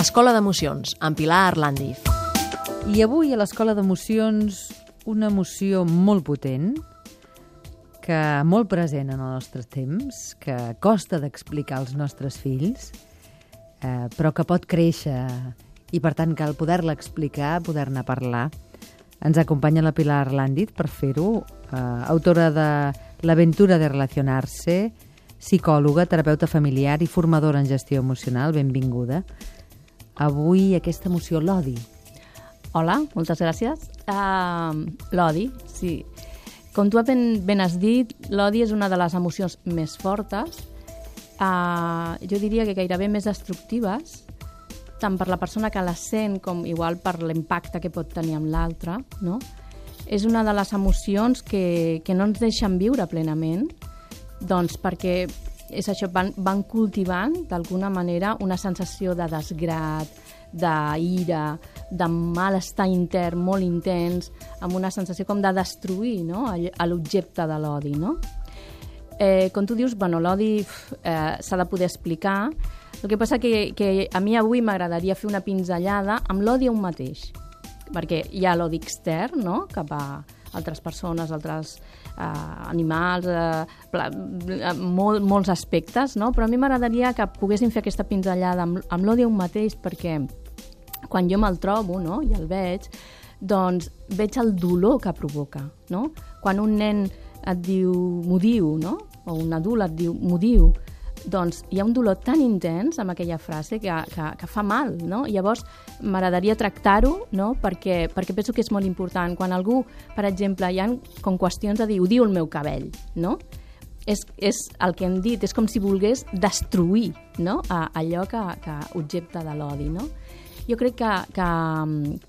Escola d'Emocions, amb Pilar Arlandiz. I avui a l'Escola d'Emocions una emoció molt potent, que molt present en el nostre temps, que costa d'explicar als nostres fills, eh, però que pot créixer i per tant cal poder-la explicar, poder-ne parlar. Ens acompanya la Pilar Arlandiz per fer-ho, eh, autora de L'aventura de relacionar-se, psicòloga, terapeuta familiar i formadora en gestió emocional. Benvinguda avui aquesta emoció, l'odi. Hola, moltes gràcies. Uh, l'odi, sí. Com tu ben, ben has dit, l'odi és una de les emocions més fortes, uh, jo diria que gairebé més destructives, tant per la persona que la sent com igual per l'impacte que pot tenir amb l'altre, no? És una de les emocions que, que no ens deixen viure plenament, doncs perquè és això, van, van cultivant d'alguna manera una sensació de desgrat, d'ira, de malestar intern molt intens, amb una sensació com de destruir no? l'objecte de l'odi. No? Eh, com tu dius, bueno, l'odi eh, s'ha de poder explicar. El que passa que, que a mi avui m'agradaria fer una pinzellada amb l'odi a un mateix, perquè hi ha l'odi extern, no?, cap a altres persones, altres eh, animals, eh, eh, mol, molts aspectes, no? però a mi m'agradaria que poguéssim fer aquesta pinzellada amb, amb l'odi un mateix, perquè quan jo me'l trobo no? i el veig, doncs veig el dolor que provoca. No? Quan un nen et diu m'ho diu, no? O un adult et diu m'ho diu, doncs hi ha un dolor tan intens amb aquella frase que, que, que fa mal, no? Llavors, m'agradaria tractar-ho, no?, perquè, perquè penso que és molt important. Quan algú, per exemple, hi ha com qüestions de dir, ho diu el meu cabell, no?, és, és el que hem dit, és com si volgués destruir no? a, allò que, que objecte de l'odi. No? Jo crec que, que,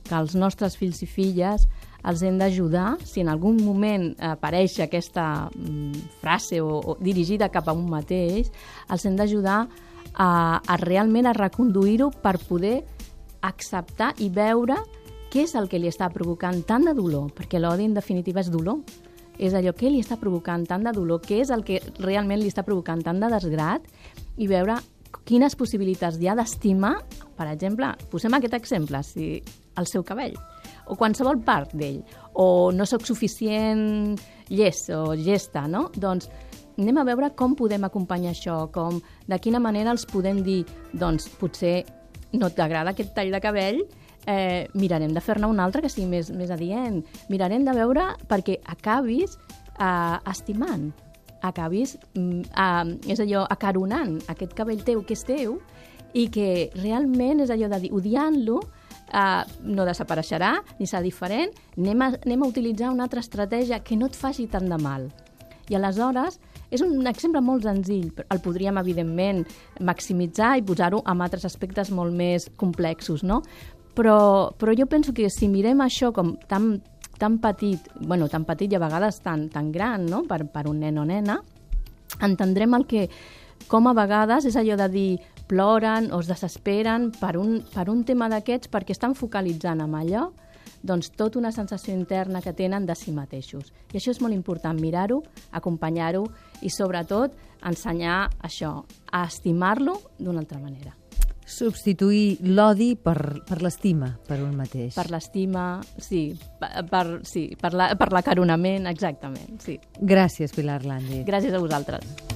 que els nostres fills i filles els hem d'ajudar, si en algun moment apareix aquesta mm, frase o, o dirigida cap a un mateix, els hem d'ajudar a, a realment a reconduir-ho per poder acceptar i veure què és el que li està provocant tant de dolor, perquè l'odi en definitiva és dolor. És allò que li està provocant tant de dolor, què és el que realment li està provocant tant de desgrat i veure quines possibilitats hi ha d'estimar, per exemple, posem aquest exemple, si el seu cabell o qualsevol part d'ell, o no sóc suficient llest o gesta, no? Doncs anem a veure com podem acompanyar això, com, de quina manera els podem dir, doncs potser no t'agrada aquest tall de cabell, eh, mirarem de fer-ne un altre que sigui més, més adient. Mirarem de veure perquè acabis eh, estimant, acabis, eh, és allò, acaronant aquest cabell teu que és teu i que realment és allò de dir, odiant-lo, uh, no desapareixerà ni serà diferent, anem a, anem a utilitzar una altra estratègia que no et faci tant de mal. I aleshores, és un exemple molt senzill, el podríem, evidentment, maximitzar i posar-ho en altres aspectes molt més complexos, no? Però, però jo penso que si mirem això com tan, tan petit, bueno, tan petit i a vegades tan, tan gran, no?, per, per un nen o nena, entendrem el que, com a vegades és allò de dir ploren o es desesperen per un, per un tema d'aquests perquè estan focalitzant amb allò doncs tota una sensació interna que tenen de si mateixos. I això és molt important, mirar-ho, acompanyar-ho i sobretot ensenyar això, a estimar-lo d'una altra manera. Substituir l'odi per, per l'estima, per un mateix. Per l'estima, sí, per, sí, per, la, per l'acaronament, exactament, sí. Gràcies, Pilar Landi. Gràcies a vosaltres.